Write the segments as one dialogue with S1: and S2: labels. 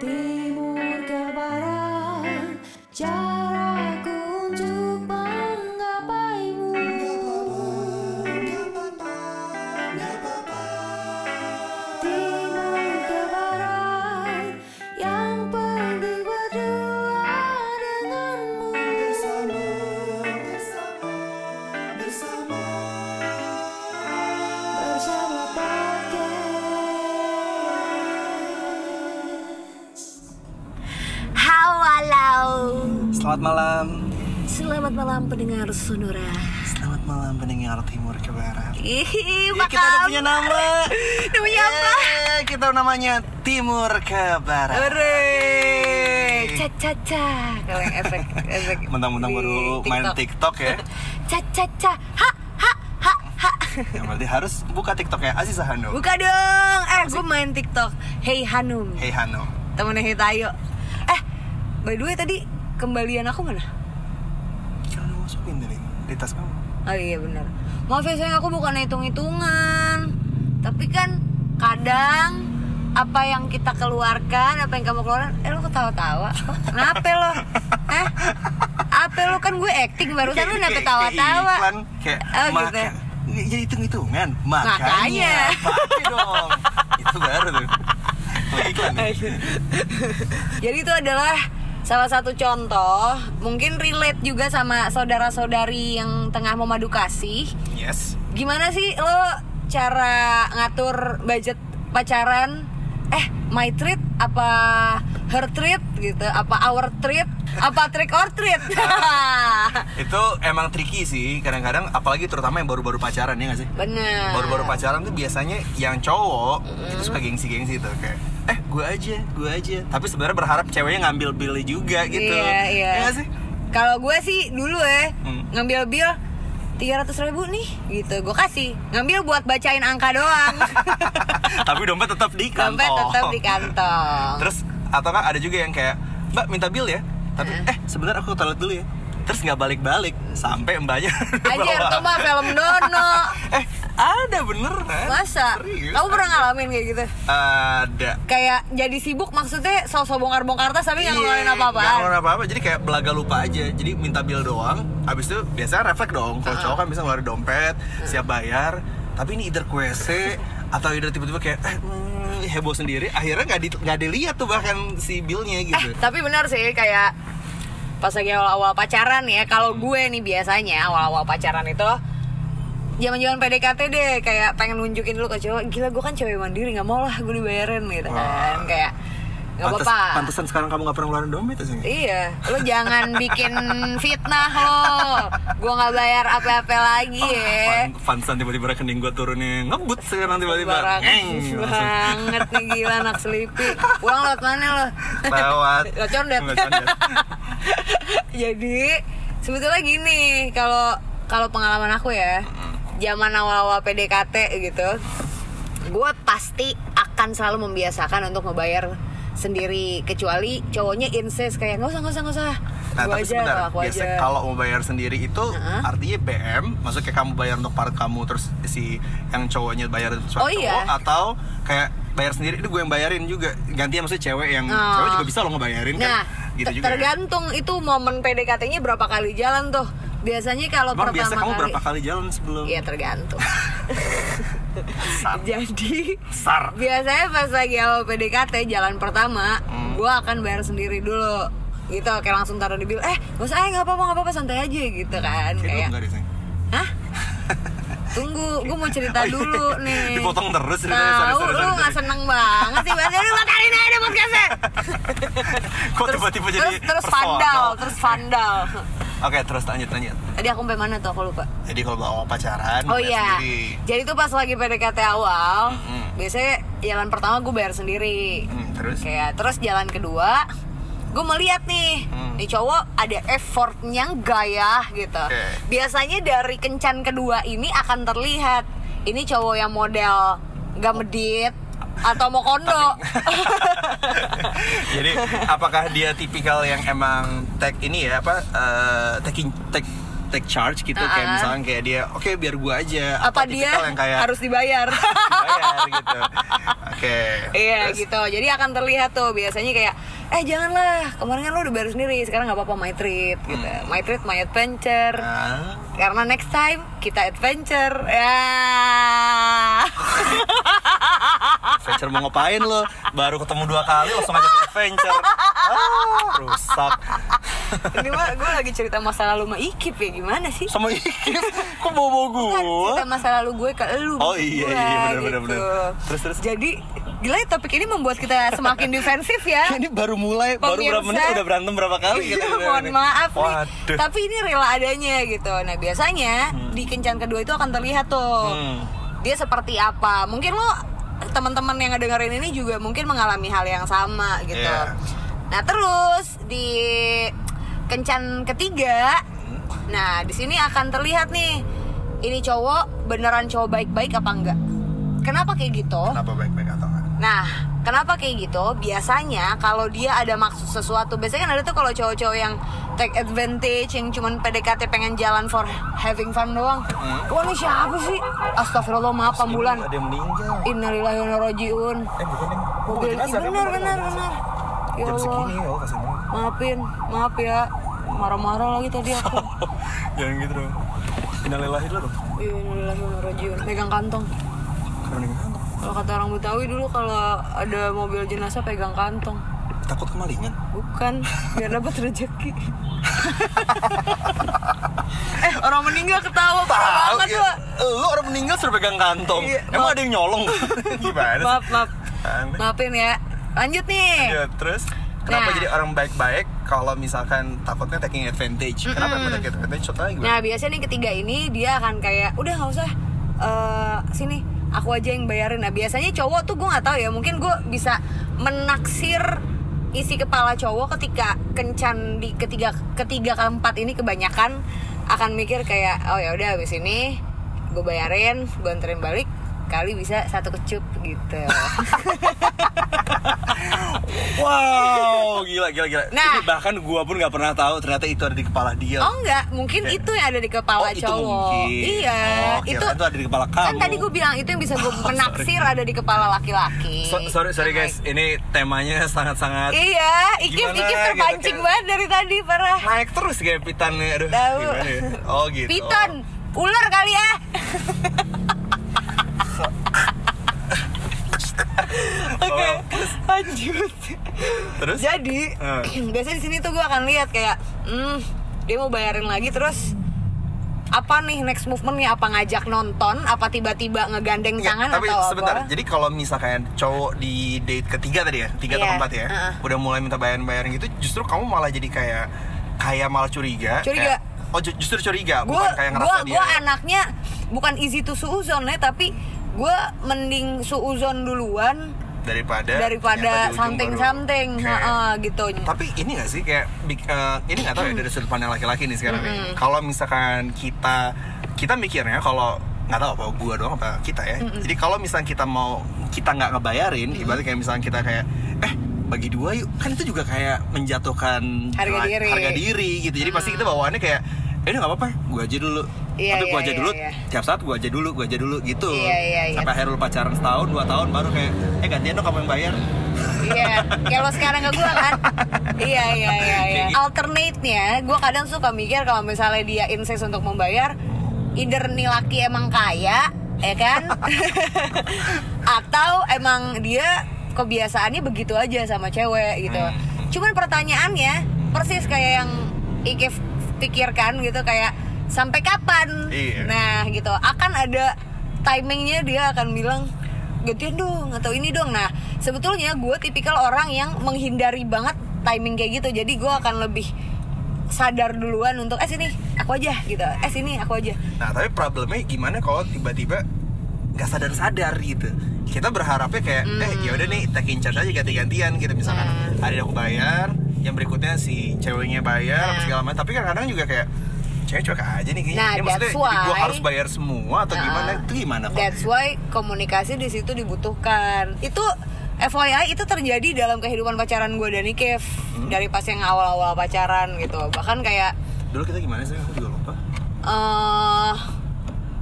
S1: Timur ke
S2: Selamat malam.
S3: selamat malam pendengar Sonora.
S2: Selamat malam pendengar timur ke barat.
S3: Ih,
S2: Iya, kita udah punya nama.
S3: Namanya apa?
S2: Yeay, kita namanya Timur ke Barat.
S3: Hore, ca ca ca. Kalau yang efek efek.
S2: Mentang-mentang baru main TikTok ya.
S3: Ca ca ca. Ha ha ha ha.
S2: Ya berarti harus buka TikTok ya Aziza Hano.
S3: Buka dong. Eh, gue main TikTok. Hey Hanum.
S2: Hey Hano.
S3: Temennya Hitayo. Eh, by the way tadi kembalian aku mana?
S2: Jangan lu masukin dari di tas kamu.
S3: Oh iya benar. Maaf ya sayang aku bukan hitung-hitungan. Tapi kan kadang apa yang kita keluarkan, apa yang kamu keluarkan, eh lo ketawa-tawa. Kok Kenapa lo? Eh? Apa lo kan gue acting barusan lu kenapa
S2: Kayak-
S3: tawa-tawa?
S2: Kayak
S3: Oh gitu.
S2: Jadi hitung-hitungan.
S3: Makanya.
S2: Makanya. Pakai dong. Itu baru tuh. Iklan.
S3: Jadi itu adalah salah satu contoh, mungkin relate juga sama saudara-saudari yang tengah memadu kasih.
S2: Yes.
S3: Gimana sih lo cara ngatur budget pacaran? Eh, my treat apa her treat gitu? Apa our treat? Apa trick or treat?
S2: Itu emang tricky sih kadang-kadang apalagi terutama yang baru-baru pacaran ya gak sih?
S3: Bener.
S2: baru-baru pacaran tuh biasanya yang cowok itu suka gengsi-gengsi tuh kayak eh gue aja gue aja. Tapi sebenarnya berharap ceweknya ngambil bill juga gitu.
S3: Iya, iya.
S2: Ya sih?
S3: Kalau gue sih dulu ya
S2: Hmm.
S3: ngambil bill tiga ratus ribu nih gitu. Gue kasih. Ngambil buat bacain angka doang.
S2: Tapi dompet tetap di kantong.
S3: dompet tetap di kantong.
S2: Terus atau kan ada juga yang kayak mbak minta bill ya? Tapi
S3: Heeh.
S2: eh sebentar aku ke toilet dulu ya. Terus nggak balik-balik sampai mbaknya bawa.
S3: tuh mah film Dono.
S2: Eh ada bener kan
S3: Masa?
S2: Serius,
S3: Kamu pernah
S2: ada.
S3: ngalamin kayak gitu?
S2: ada.
S3: Kayak jadi sibuk maksudnya sosok bongkar-bongkar tas tapi nggak ngeluarin
S2: Iya,
S3: apa-apa
S2: nggak ngeluarin apa-apa. Jadi kayak belaga lupa aja. Jadi minta bill doang habis itu biasanya refleks dong. Kalau cowok kan bisa ngeluarin dompet siap bayar. Tapi ini either ke WC atau either tiba-tiba kayak eh, hmm, heboh sendiri akhirnya nggak di, nggak dilihat tuh bahkan si billnya
S3: Eh,
S2: gitu.
S3: tapi benar sih kayak pas lagi awal-awal pacaran ya, kalau
S2: Hmm.
S3: gue nih biasanya awal-awal pacaran itu zaman-zaman PDKT deh kayak pengen nunjukin dulu ke cowok, gila gue kan cewek mandiri nggak mau lah gue dibayarin gitu kan,
S2: Wah.
S3: kayak nggak
S2: Pantes-
S3: apa-apa.
S2: pantesan sekarang kamu nggak pernah ngeluarin dompet ya sih
S3: Iya, lo jangan bikin fitnah lo. Gue nggak bayar apa-apa lagi ya.
S2: Pan- pantesan tiba-tiba rekening gue turunnya ngebut sekarang tiba-tiba langsung.
S3: banget nih gila anak selipi. Pulang lewat mana lo?
S2: lewat.
S3: Lewat condet. Jadi sebetulnya gini, kalau kalau pengalaman aku ya, zaman awal-awal PDKT gitu, gue pasti akan selalu membiasakan untuk membayar sendiri kecuali cowoknya insist kayak nggak usah nggak usah nggak usah
S2: Nah
S3: Gua
S2: tapi
S3: aja
S2: sebentar, biasa kalau mau bayar sendiri itu
S3: Heeh.
S2: artinya BM, maksudnya kayak kamu bayar untuk part kamu terus si yang cowoknya bayar suatu
S3: Oh, iya.
S2: cowok atau kayak bayar sendiri itu gue yang bayarin juga gantian maksudnya cewek yang
S3: Oh.
S2: cewek juga bisa lo ngebayarin
S3: Nah,
S2: kan gitu juga ya?
S3: tergantung itu momen PDKT-nya berapa kali jalan tuh. Biasanya kalau
S2: Emang
S3: pertama
S2: biasa kamu
S3: kali
S2: berapa kali jalan sebelum
S3: Iya tergantung.
S2: Sar.
S3: Jadi
S2: Sar.
S3: biasanya pas lagi awal PDKT jalan pertama,
S2: Hmm.
S3: gua akan bayar sendiri dulu. Gitu kayak langsung taruh di bil. Eh, gak usah, eh nggak apa-apa, nggak apa-apa, santai aja gitu kan.
S2: Kayak
S3: hah? Tunggu, gue mau cerita dulu nih.
S2: Dipotong terus ceritanya, sorry,
S3: Tahu,
S2: sorry,
S3: lu nggak seneng banget sih. Bahasa lu batalin aja deh podcastnya.
S2: Kok tiba-tiba jadi
S3: terus, terus vandal, terus vandal.
S2: Oke terus lanjut lanjut
S3: Tadi aku sampai mana tuh aku lupa.
S2: Jadi kalau bawa pacaran
S3: Oh iya.
S2: sendiri.
S3: Jadi tuh pas lagi PDKT awal,
S2: Mm-mm.
S3: biasanya jalan pertama gue bayar sendiri.
S2: Hmm, terus
S3: Kayak terus jalan kedua, gue melihat nih,
S2: Hmm.
S3: nih cowok ada effortnya enggak ya gitu.
S2: Oke.
S3: Biasanya dari kencan kedua ini akan terlihat ini cowok yang model gak medit atau mau kondo.
S2: Jadi apakah dia tipikal yang emang tag ini ya apa eh, taking take take charge gitu kayak
S3: Ah.
S2: misalnya kayak dia oke biar gua aja
S3: Apa
S2: Atau
S3: dia
S2: yang kayak
S3: harus dibayar?
S2: dibayar gitu. Oke Oke.
S3: Iya
S2: Terus?
S3: gitu. Jadi akan terlihat tuh biasanya kayak eh janganlah kemarin kan lo udah bayar sendiri sekarang nggak apa-apa my treat gitu.
S2: Hmm.
S3: My treat my adventure.
S2: Ah.
S3: Karena next time kita adventure ya.
S2: Adventure mau ngapain lo? Baru ketemu dua kali langsung aja ke adventure. Ah, rusak.
S3: Ini mah gue lagi cerita masa lalu sama Ikip ya gimana sih?
S2: Sama Ikif, kok bawa
S3: Bukan
S2: gue?
S3: cerita masa lalu gue ke elu
S2: Oh iya, iya, bener, bener,
S3: gitu.
S2: bener. Terus, terus?
S3: Jadi gila ya topik ini membuat kita semakin defensif ya.
S2: Ini baru mulai, baru berapa
S3: Pemirsa.
S2: menit udah berantem berapa kali
S3: Iya,
S2: gitu.
S3: mohon maaf nih.
S2: Waduh.
S3: Tapi ini rela adanya gitu. Nah, biasanya di kencan kedua itu akan terlihat tuh.
S2: Hmm.
S3: Dia seperti apa. Mungkin lo teman-teman yang ngedengerin ini juga mungkin mengalami hal yang sama gitu.
S2: Iya.
S3: Nah, terus di kencan ketiga Nah, di sini akan terlihat nih ini cowok beneran cowok baik-baik apa enggak. Kenapa kayak gitu?
S2: Kenapa baik-baik atau enggak?
S3: Nah, kenapa kayak gitu? Biasanya kalau dia ada maksud sesuatu, biasanya kan ada tuh kalau cowok-cowok yang take advantage, yang cuman PDKT pengen jalan for having fun doang.
S2: Hmm.
S3: Wah, ini siapa sih? Astagfirullah, maaf ambulan.
S2: Ada yang meninggal.
S3: Innalillahi wa inna rojiun.
S2: Eh bukan yang
S3: Ih, benar, benar, benar. Ya
S2: Jam segini oh kasih
S3: maafin, maaf ya. Marah-marah lagi tadi aku.
S2: Jangan gitu dong. Innalillahi dulu dong.
S3: Innalillahi wa inna rojiun. Pegang kantong.
S2: Karena ini kan
S3: Kalau kata orang Betawi dulu kalau ada mobil jenazah pegang kantong.
S2: takut kemalingan.
S3: Bukan, biar dapat rezeki. eh, orang meninggal ketawa parah banget
S2: ya. Lu orang meninggal suruh pegang kantong.
S3: Iya,
S2: Emang
S3: maaf.
S2: ada yang nyolong? Gimana sih?
S3: Maaf, maaf.
S2: Aneh.
S3: Maafin ya. Lanjut nih.
S2: Ya, terus kenapa
S3: Nah.
S2: jadi orang baik-baik kalau misalkan takutnya taking advantage? Kenapa yang taking advantage? Contohnya gimana?
S3: Nah, biasanya nih ketiga ini dia akan kayak udah nggak usah eh, sini aku aja yang bayarin. Nah, biasanya cowok tuh gue nggak tahu ya, mungkin gue bisa menaksir isi kepala cowok ketika kencan di ketiga ketiga keempat ini kebanyakan akan mikir kayak oh ya udah habis ini gue bayarin gue anterin balik kali bisa satu kecup gitu
S2: Wow, gila gila gila.
S3: Nah.
S2: Bahkan gua pun nggak pernah tahu ternyata itu ada di kepala dia.
S3: oh enggak mungkin itu yang ada di kepala
S2: Oh, itu
S3: cowok
S2: mungkin.
S3: iya
S2: Oh,
S3: itu
S2: itu ada di kepala kamu.
S3: kan tadi gue bilang itu yang bisa gue menaksir ada di kepala laki-laki
S2: So- sorry sorry
S3: Nah,
S2: guys, ini temanya sangat-sangat
S3: Iya, Ikif,
S2: Gimana
S3: Ikif
S2: gitu,
S3: terpancing
S2: kayak-
S3: banget dari tadi, parah
S2: naik terus kayak pitannya. Aduh,
S3: Tahu.
S2: gimana ya? Oh gitu.
S3: Piton, ular kali ya Oke,
S2: Oh,
S3: lanjut
S2: Terus?
S3: Jadi,
S2: Eh.
S3: biasanya di sini tuh gue akan lihat kayak hmm, Dia mau bayarin lagi terus apa nih next movementnya apa ngajak nonton apa tiba-tiba ngegandeng
S2: Nggak,
S3: tangan
S2: tapi
S3: atau
S2: sebentar.
S3: apa
S2: Jadi kalau misalkan cowok di date ketiga tadi ya, tiga atau
S3: Iya,
S2: keempat ya,
S3: uh-uh.
S2: udah mulai minta bayaran-bayaran gitu, justru kamu malah jadi kayak kayak malah curiga.
S3: Curiga.
S2: Kayak- oh ju- justru curiga,
S3: gue
S2: bukan kayak ngerasa
S3: gua,
S2: dia.
S3: gua anaknya bukan easy to suuzon ya tapi gue mending suuzon duluan
S2: daripada
S3: daripada something
S2: baru-
S3: something
S2: Oke.
S3: Heeh, gitu
S2: Tapi ini gak sih kayak eh, ini gak tahu ya dari sudut pandang laki-laki nih sekarang nih. Kalau misalkan kita kita mikirnya kalau nggak tahu apa gua doang apa kita ya. Jadi kalau misalkan kita mau kita nggak ngebayarin, ibaratnya kayak misalkan kita kayak eh bagi dua yuk kan itu juga kayak menjatuhkan
S3: Harga diri.
S2: harga diri gitu. Jadi pasti kita bawaannya kayak eh nggak apa-apa, gua aja dulu.
S3: Iya,
S2: Tapi gua
S3: iya,
S2: aja
S3: iya,
S2: dulu,
S3: iya.
S2: tiap saat gua aja dulu, gua aja dulu gitu.
S3: Iya, iya, iya.
S2: Sampai akhirnya lu pacaran setahun, dua tahun baru kayak eh gantian dong kamu yang bayar.
S3: Iya, kayak lo sekarang ke gue kan Iya, iya, iya, iya
S2: gitu.
S3: Alternate-nya, gue kadang suka mikir kalau misalnya dia insist untuk membayar Either nih laki emang kaya, ya kan? Atau emang dia kebiasaannya begitu aja sama cewek gitu
S2: Hmm.
S3: Cuman pertanyaannya, persis kayak yang Ikif pikirkan gitu Kayak sampai kapan?
S2: Iya.
S3: Nah gitu, akan ada timingnya dia akan bilang gantian dong atau ini dong. Nah sebetulnya gue tipikal orang yang menghindari banget timing kayak gitu. Jadi gue akan lebih sadar duluan untuk eh sini aku aja gitu. Eh sini aku aja.
S2: Nah tapi problemnya gimana kalau tiba-tiba nggak sadar-sadar gitu? Kita berharapnya kayak eh ya udah nih take in charge aja ganti-gantian gitu. Misalkan
S3: Hmm.
S2: hari ini aku bayar yang berikutnya si ceweknya bayar apa
S3: Nah.
S2: segala macam. Tapi kadang-kadang juga kayak cewek cuek aja nih kayaknya.
S3: Nah,
S2: Ya, maksudnya
S3: that's
S2: jadi gua
S3: why-
S2: harus bayar semua atau gimana?
S3: Nah,
S2: itu gimana kok
S3: that's why komunikasi di situ dibutuhkan. Itu FYI itu terjadi dalam kehidupan pacaran gue dan Kev
S2: Hmm.
S3: dari pas yang awal-awal pacaran gitu. Bahkan kayak
S2: dulu kita gimana sih? Aku juga lupa.
S3: Eh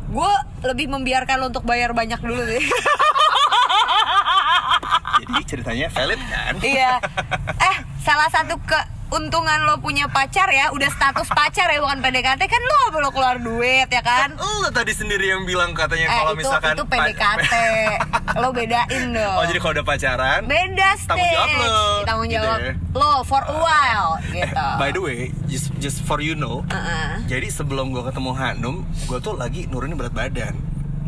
S3: gue lebih membiarkan lo untuk bayar banyak dulu sih.
S2: Ceritanya valid kan?
S3: Iya. Eh, salah satu keuntungan lo punya pacar ya, udah status pacar ya bukan PDKT kan lo perlu keluar duit ya kan?
S2: lo tadi sendiri yang bilang katanya
S3: Eh
S2: kalau
S3: itu
S2: misalkan
S3: itu PDKT. lo bedain dong.
S2: oh jadi kalau udah pacaran
S3: beda
S2: Tanggung jawab
S3: stage.
S2: lo,
S3: Tanggung
S2: gitu
S3: jawab
S2: ya.
S3: lo for a while
S2: Eh,
S3: gitu.
S2: by the way, just just for you know,
S3: Heeh.
S2: jadi sebelum gue ketemu Hanum, gue tuh lagi nurunin berat badan.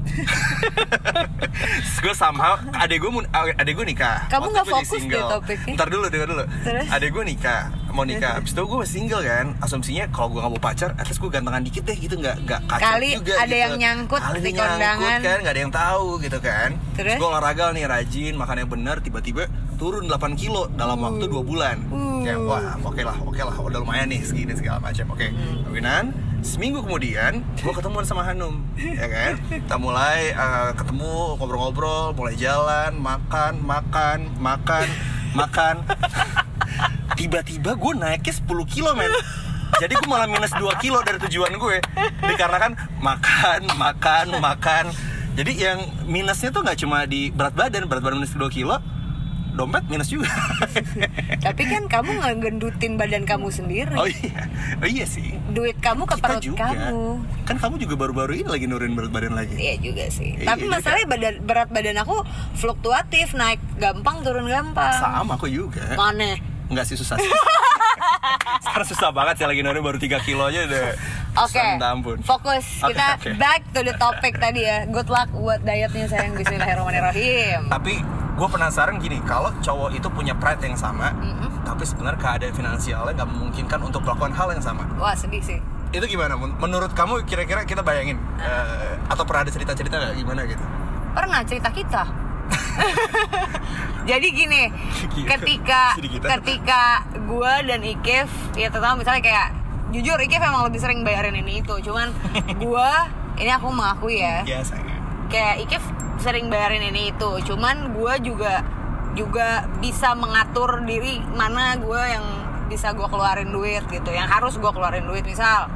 S2: gue somehow adek gue adek gue nikah.
S3: Kamu nggak fokus
S2: single.
S3: topiknya.
S2: Ntar dulu, dengar dulu.
S3: Terus?
S2: Adek gue nikah, mau nikah. Abis itu gue masih single kan. Asumsinya kalau gue nggak mau pacar, at least gue gantengan dikit deh gitu, nggak nggak kacau
S3: Kali
S2: juga.
S3: ada
S2: gitu.
S3: yang nyangkut
S2: Kali
S3: di
S2: ada yang nyangkut
S3: kondangan.
S2: kan, nggak ada yang tahu gitu kan.
S3: Terus?
S2: gue olahraga nih rajin, makan yang benar, tiba-tiba turun 8 kilo dalam waktu dua bulan.
S3: Uh.
S2: Kayak wah oke lah oke lah udah lumayan nih segini segala macam oke. Kawinan seminggu kemudian gue ketemuan sama Hanum ya kan? Kita mulai eh, ketemu ngobrol-ngobrol mulai jalan makan makan makan makan. Tiba-tiba gue naiknya 10 kilo men. Jadi gue malah minus 2 kilo dari tujuan gue. Dikarenakan makan makan makan. Jadi yang minusnya tuh nggak cuma di berat badan berat badan minus 2 kilo dompet minus juga
S3: Tapi kan kamu ngegendutin badan kamu sendiri.
S2: Oh iya, oh iya sih.
S3: Duit kamu ke
S2: Kita
S3: perut
S2: juga.
S3: kamu.
S2: Kan kamu juga baru-baru ini lagi nurunin berat badan lagi.
S3: Iya juga sih.
S2: Iya
S3: Tapi
S2: juga.
S3: masalahnya badan, berat badan aku fluktuatif, naik gampang, turun gampang.
S2: Sama aku juga.
S3: Mana?
S2: Enggak sih susah. sih. Sekarang susah banget sih lagi nurunin baru 3 kilo aja udah.
S3: Oke,
S2: minta ampun.
S3: fokus.
S2: Oke,
S3: Kita
S2: oke.
S3: back to the topic tadi ya. Good luck buat dietnya sayang. Bismillahirrahmanirrahim.
S2: Tapi gue penasaran gini, kalau cowok itu punya pride yang sama, tapi sebenarnya keadaan finansialnya nggak memungkinkan untuk melakukan hal yang sama.
S3: Wah sedih sih.
S2: Itu gimana? Men- Menurut kamu kira-kira kita bayangin eh, atau pernah ada cerita-cerita nggak gimana gitu?
S3: Pernah cerita kita. Jadi gini,
S2: Gila.
S3: ketika ketika gue dan Ikif ya terutama misalnya kayak jujur Ikif emang lebih sering bayarin ini itu, cuman gue ini aku mengakui ya,
S2: Ya sayang.
S3: Kayak Ikif sering bayarin ini itu, cuman gue juga juga bisa mengatur diri mana gue yang bisa gue keluarin duit gitu, yang harus gue keluarin duit. Misal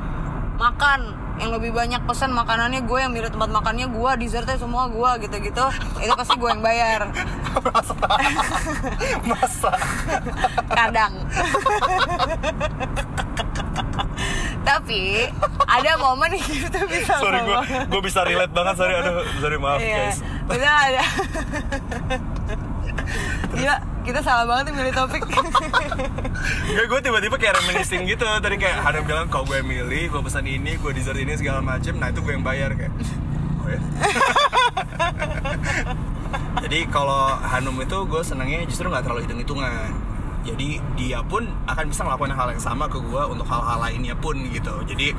S3: makan yang lebih banyak pesan makanannya gue yang milih tempat makannya gue dessertnya semua gue gitu-gitu. Itu pasti gue yang bayar.
S2: Masa?
S3: kadang tapi ada momen yang kita bisa
S2: sorry gue gue bisa relate banget sorry. Aduh sorry maaf
S3: Iya,
S2: guys.
S3: Bisa ada Gila, kita salah banget nih milih topik.
S2: Enggak, gue tiba-tiba kayak reminiscing gitu. Tadi kayak Hanum bilang, kalau gue milih, gue pesan ini, gue dessert ini segala macem. Nah itu gue yang bayar kayak Oh ya? Jadi kalau Hanum itu gue senangnya justru nggak terlalu hitung-hitungan Jadi dia pun akan bisa ngelakuin hal yang sama ke gue untuk hal-hal lainnya pun gitu. Jadi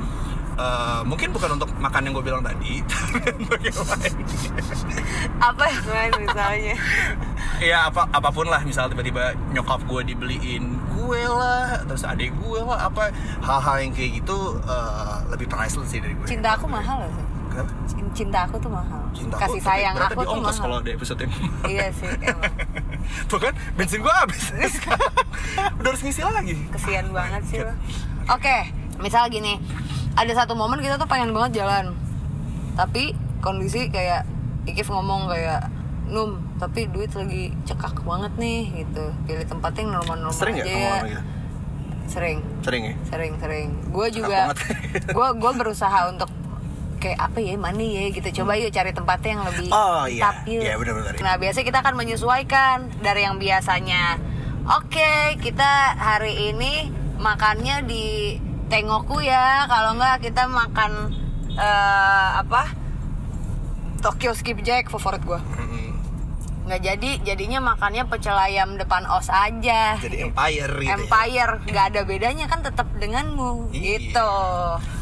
S2: eh, mungkin bukan untuk makan yang gue bilang tadi Tapi untuk yang lain.
S3: Apa yang lain misalnya?
S2: Ya apa apa pun lah. Misal tiba-tiba nyokap gue dibeliin kue lah terus adik gue lah apa hal-hal yang kayak gitu eh, lebih priceless sih dari gue
S3: Cinta aku mahal loh Cin- Cinta aku tuh mahal.
S2: Cinta
S3: Kasih
S2: aku,
S3: sayang aku tuh mahal.
S2: kalau ada episode yang
S3: Iya sih, emang.
S2: Tuh kan bensin gue habis. Udah harus ngisi lagi.
S3: Kesian banget sih lo Oke, misal gini Ada satu momen kita tuh pengen banget jalan. Tapi kondisi kayak Ikif ngomong kayak Num, tapi duit lagi cekak banget nih gitu. Pilih tempat yang normal-normal
S2: sering
S3: aja.
S2: nggak
S3: ya
S2: gitu?
S3: Sering,
S2: sering ya?
S3: Sering, sering. Gue juga, gue gue berusaha untuk kayak apa ya mana ya gitu coba yuk cari tempatnya yang lebih
S2: Oh, iya.
S3: mantap yuk.
S2: Iya, benar-benar.
S3: nah biasanya kita akan menyesuaikan dari yang biasanya oke kita hari ini makannya di Tengoku ya kalau enggak kita makan eh, apa Tokyo Skipjack favorit gue
S2: Mm-mm.
S3: Nggak jadi jadinya makannya pecel ayam depan os aja
S2: jadi empire gitu ya.
S3: Empire nggak ada bedanya kan tetap denganmu
S2: Iya.
S3: gitu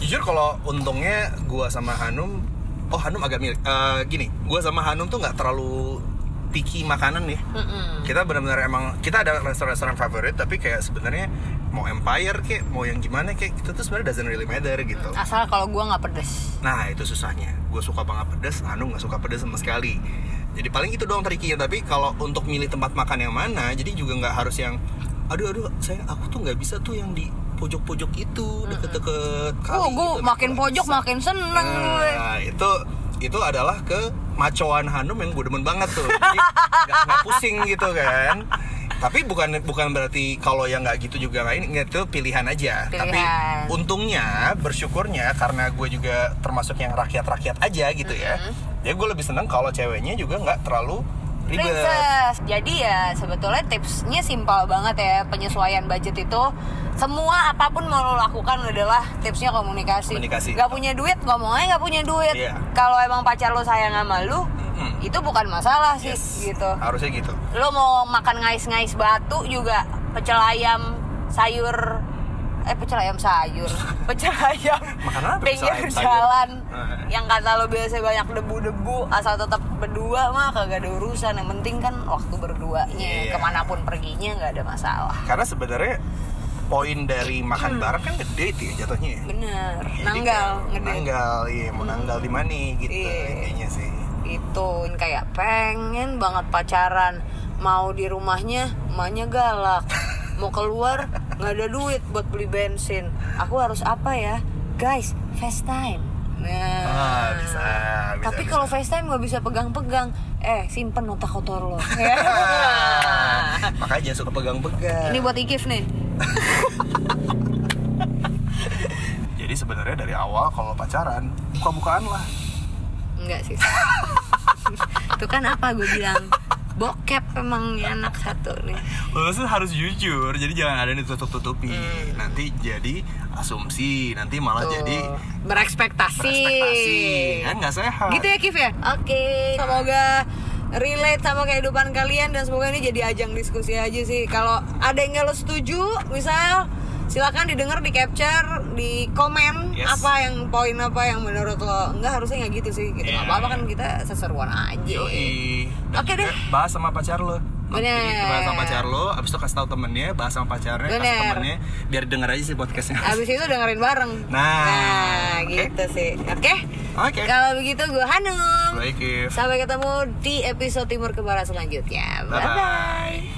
S2: Jujur kalau untungnya gua sama Hanum, oh Hanum agak mirip. Eh, gini, gua sama Hanum tuh nggak terlalu picky makanan nih.
S3: Mm-mm.
S2: Kita benar-benar emang kita ada restoran-restoran favorit, tapi kayak sebenarnya mau Empire kayak mau yang gimana kayak itu tuh sebenarnya doesn't really matter gitu.
S3: asal kalau gua nggak pedes
S2: Nah itu susahnya. Gue suka banget pedas, Hanum nggak suka pedas sama sekali. Jadi paling itu doang trikinya. Tapi kalau untuk milih tempat makan yang mana, jadi juga nggak harus yang, aduh aduh, saya aku tuh nggak bisa tuh yang di pojok-pojok itu deket-deket kali.
S3: Oh, gue
S2: gitu.
S3: makin pojok
S2: bisa.
S3: makin seneng gue.
S2: Nah, itu itu adalah ke macoan Hanum yang gue demen banget tuh jadi nggak nggak pusing gitu kan tapi bukan bukan berarti kalau yang nggak gitu juga nggak ini itu pilihan aja tapi
S3: Pilihan.
S2: untungnya bersyukurnya karena gue juga termasuk yang rakyat rakyat aja gitu ya ya gue lebih seneng kalau ceweknya juga nggak terlalu ribet
S3: Princess. Jadi ya sebetulnya tipsnya simpel banget ya penyesuaian budget itu semua apa pun mau lo lakukan adalah tipsnya komunikasi.
S2: Komunikasi.
S3: Gak punya duit ngomong aja nggak punya duit.
S2: Iya.
S3: Kalau emang pacar lo sayang sama lu,
S2: Mm-mm.
S3: itu bukan masalah sih
S2: Yes.
S3: gitu.
S2: harusnya gitu
S3: Lo mau makan ngais-ngais batu juga pecel ayam sayur eh pecel ayam sayur pecel ayam
S2: Makan apa pecel
S3: pinggir
S2: ayam sayur?
S3: jalan
S2: Eh.
S3: yang kata lo biasa banyak debu-debu asal tetap berdua mah kagak ada urusan yang penting kan waktu berduanya
S2: Iya.
S3: ke mana pun perginya nggak ada masalah
S2: karena sebenarnya poin dari makan bareng kan ngedate ya jatuhnya ya.
S3: bener
S2: Jadi
S3: nanggal
S2: kan
S3: ngedate
S2: nanggal iya mau nanggal di mana gitu
S3: Iya.
S2: intinya sih
S3: itu kayak pengen banget pacaran. Mau di rumahnya emaknya galak. Mau keluar nggak ada duit buat beli bensin. Aku harus apa ya? Guys FaceTime. Nah
S2: Ah, bisa, bisa,
S3: tapi kalau FaceTime nggak bisa pegang-pegang. Eh simpen otak kotor lo.
S2: Makanya jangan suka pegang-pegang.
S3: Ini buat Ikif nih.
S2: Jadi sebenarnya dari awal kalau pacaran buka-bukaan lah.
S3: Enggak sih itu kan apa gue bilang bokep emang anak satu nih
S2: Maksudnya harus jujur, jadi jangan ada yang ditutup-tutupi. Nanti jadi asumsi, nanti malah
S3: Tuh.
S2: jadi
S3: berekspektasi
S2: ekspektasi. Kan nggak sehat.
S3: Gitu ya Kif ya? Oke Semoga relate sama kehidupan kalian dan semoga ini jadi ajang diskusi aja sih kalau ada yang nggak lo setuju misal silakan didengar di capture di komen
S2: Yes.
S3: apa yang poin apa yang menurut lo nggak harusnya nggak gitu sih gitu
S2: Iya.
S3: nggak apa-apa kan kita seseruan aja Oke
S2: juga
S3: deh.
S2: Bahas sama pacar lo.
S3: Bener.
S2: bahas sama pacar lo, abis itu kasih tahu temennya, bahas sama pacarnya, kasih
S3: Bener.
S2: temennya, biar denger aja sih podcastnya.
S3: Abis itu dengerin bareng
S2: Nah, oke.
S3: gitu sih Oke
S2: Oke.
S3: Kalau begitu gue Hanum
S2: Baik.
S3: Sampai ketemu di episode Timur ke Barat selanjutnya
S2: Bye-bye.
S3: Bye-bye